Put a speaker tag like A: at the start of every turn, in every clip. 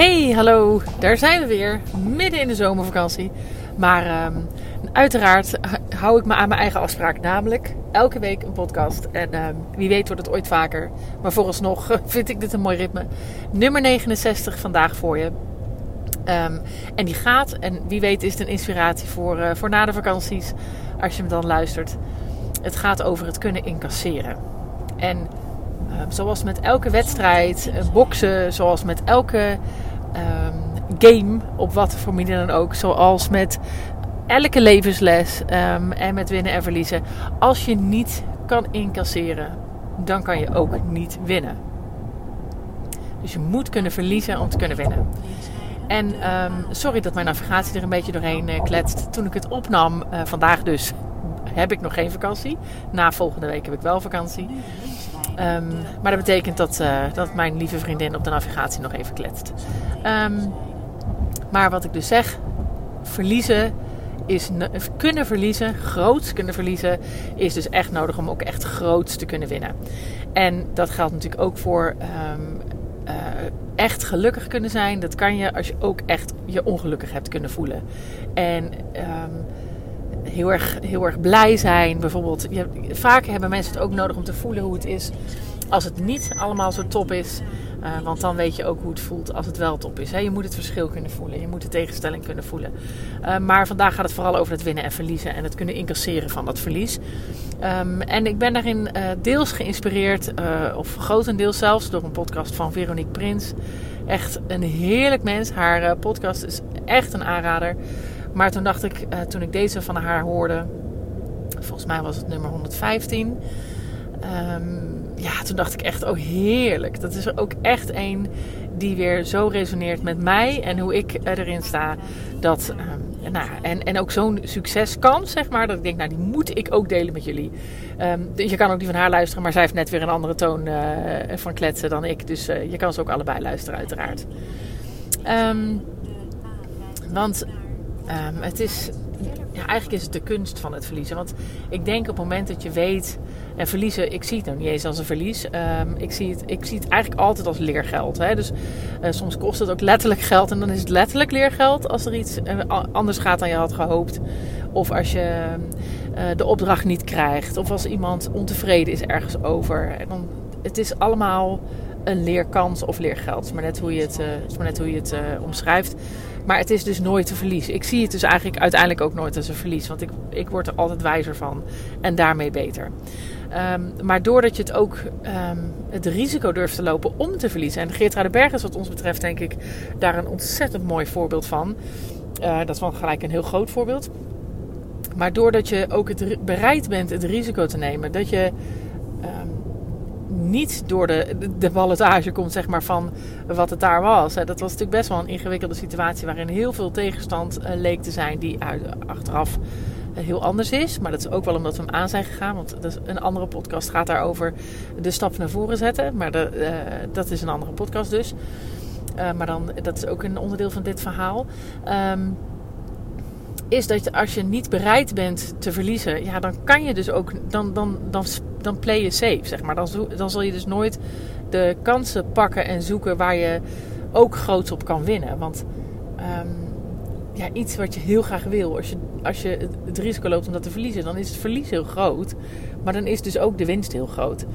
A: Hey, hallo. Daar zijn we weer. Midden in de zomervakantie. Maar ehm, uiteraard hou ik me aan mijn eigen afspraak. Namelijk elke week een podcast. En ehm, wie weet wordt het ooit vaker. Maar vooralsnog vind ik dit een mooi ritme. Nummer 69 vandaag voor je. Ehm, en die gaat, en wie weet is het een inspiratie voor, uh, voor na de vakanties. Als je hem dan luistert. Het gaat over het kunnen incasseren. En zoals met elke wedstrijd, uh, boksen, zoals met elke um, game, op wat voor dan ook. Zoals met elke levensles um, en met winnen en verliezen. Als je niet kan incasseren, dan kan je ook niet winnen. Dus je moet kunnen verliezen om te kunnen winnen. En um, sorry dat mijn navigatie er een beetje doorheen uh, kletst. Toen ik het opnam, uh, vandaag dus, heb ik nog geen vakantie. Na volgende week heb ik wel vakantie. Um, maar dat betekent dat, uh, dat mijn lieve vriendin op de navigatie nog even kletst. Um, maar wat ik dus zeg, verliezen is kunnen verliezen, groots kunnen verliezen, is dus echt nodig om ook echt groots te kunnen winnen. En dat geldt natuurlijk ook voor um, uh, echt gelukkig kunnen zijn. Dat kan je als je ook echt je ongelukkig hebt kunnen voelen. En heel erg, heel erg blij zijn. Bijvoorbeeld, je, vaak hebben mensen het ook nodig om te voelen hoe het is als het niet allemaal zo top is. Uh, want dan weet je ook hoe het voelt als het wel top is. Hè? Je moet het verschil kunnen voelen. Je moet de tegenstelling kunnen voelen. Uh, maar vandaag gaat het vooral over het winnen en verliezen. En het kunnen incasseren van dat verlies. Um, en ik ben daarin uh, deels geïnspireerd. of grotendeels zelfs door een podcast van Veronique Prins. Echt een heerlijk mens. Haar podcast is echt een aanrader. Maar toen dacht ik, toen ik deze van haar hoorde. Volgens mij was het nummer 115. Um, ja, toen dacht ik echt, oh heerlijk. Dat is er ook echt een die weer zo resoneert met mij en hoe ik erin sta. Dat, um, nou, en, en ook zo'n succes kan, zeg maar. Dat ik denk, nou, die moet ik ook delen met jullie. Um, je kan ook die van haar luisteren, maar zij heeft net weer een andere toon uh, van kletsen dan ik. Dus uh, je kan ze ook allebei luisteren, uiteraard. Want het is ja, eigenlijk is het de kunst van het verliezen. Want ik denk op het moment dat je weet. En verliezen, ik zie het nog niet eens als een verlies. Um, ik, zie het, ik zie het eigenlijk altijd als leergeld. Hè? Dus uh, soms kost het ook letterlijk geld. En dan is het letterlijk leergeld als er iets uh, anders gaat dan je had gehoopt. Of als je uh, de opdracht niet krijgt. Of als iemand ontevreden is ergens over. En dan, het is allemaal een leerkans of leergeld. Maar net hoe je het, het, maar net hoe je het omschrijft. Maar het is dus nooit een verlies. Ik zie het dus eigenlijk uiteindelijk ook nooit als een verlies. Want ik, ik word er altijd wijzer van. En daarmee beter. Um, maar doordat je het ook um, het risico durft te lopen om te verliezen. En Geert Berg is wat ons betreft denk ik daar een ontzettend mooi voorbeeld van. Uh, dat is wel gelijk een heel groot voorbeeld. Maar doordat je ook het bereid bent het risico te nemen. Dat je um, niet door de, de ballotage komt zeg maar, van wat het daar was. Dat was natuurlijk best wel een ingewikkelde situatie waarin heel veel tegenstand uh, leek te zijn die achteraf uh, heel anders is. Maar dat is ook wel omdat we hem aan zijn gegaan. Want een andere podcast gaat daarover de stap naar voren zetten. Maar de, uh, dat is een andere podcast dus. maar dan, dat is ook een onderdeel van dit verhaal. Um, is dat als je niet bereid bent te verliezen, ja, dan kan je dus ook, dan, dan, dan, dan play je safe, zeg maar. Dan, dan zal je dus nooit de kansen pakken en zoeken waar je ook groots op kan winnen. Want um, ja, iets wat je heel graag wil, als je, als je het risico loopt om dat te verliezen, dan is het verlies heel groot. Maar dan is dus ook de winst heel groot.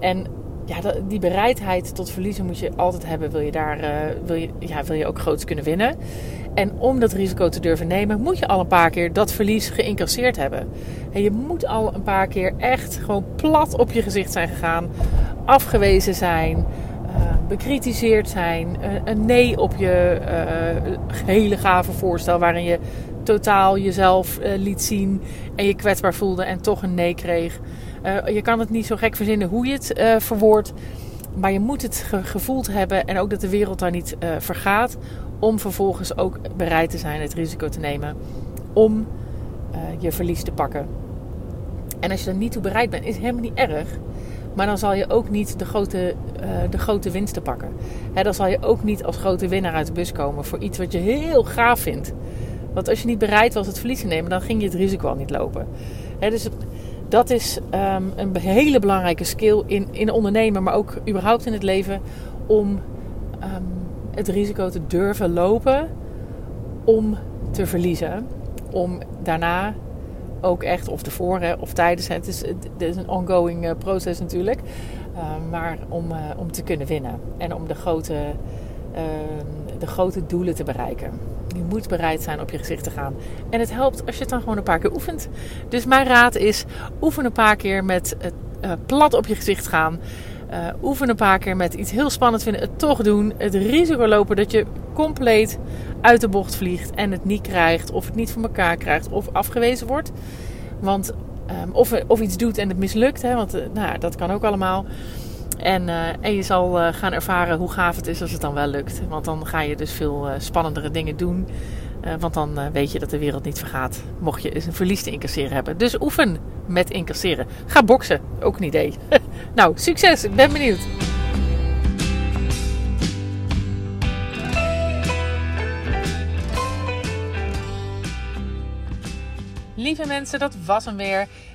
A: En ja, die bereidheid tot verliezen moet je altijd hebben. Wil je, daar, uh, wil je, ja, wil je ook groots kunnen winnen. En om dat risico te durven nemen, moet je al een paar keer dat verlies geïncasseerd hebben. En je moet al een paar keer echt gewoon plat op je gezicht zijn gegaan. Afgewezen zijn. Uh, bekritiseerd zijn. Uh, een nee op je hele gave voorstel waarin je totaal jezelf liet zien. En je kwetsbaar voelde en toch een nee kreeg. Uh, je kan het niet zo gek verzinnen hoe je het uh, verwoordt. Maar je moet het ge gevoeld hebben en ook dat de wereld daar niet uh, vergaat. Om vervolgens ook bereid te zijn het risico te nemen om je verlies te pakken. En als je er niet toe bereid bent, is het helemaal niet erg. Maar dan zal je ook niet de grote, de grote winsten pakken. Hè, dan zal je ook niet als grote winnaar uit de bus komen voor iets wat je heel gaaf vindt. Want als je niet bereid was het verlies te nemen, dan ging je het risico al niet lopen. Dus dat is um, een hele belangrijke skill in, in ondernemen, maar ook überhaupt in het leven. Om um, het risico te durven lopen om te verliezen. Om daarna ook echt, of tevoren of tijdens, het is, is een ongoing uh, proces natuurlijk, uh, maar om, uh, om te kunnen winnen en om de grote, de grote doelen te bereiken. Je moet bereid zijn op je gezicht te gaan. En het helpt als je het dan gewoon een paar keer oefent. Dus mijn raad is: oefen een paar keer met het plat op je gezicht gaan. Uh, oefen een paar keer met iets heel spannend vinden, het toch doen. Het risico lopen dat je compleet uit de bocht vliegt en het niet krijgt, of het niet voor elkaar krijgt, of afgewezen wordt. Want, um, of, of iets doet en het mislukt, hè, want uh, nou, dat kan ook allemaal. En, uh, en je zal uh, gaan ervaren hoe gaaf het is als het dan wel lukt. Want dan ga je dus veel spannendere dingen doen. want dan weet je dat de wereld niet vergaat. Mocht je eens een verlies te incasseren hebben. Dus oefen met incasseren. Ga boksen. Ook een idee. nou, succes. Ik ben benieuwd. Lieve mensen, dat was hem weer.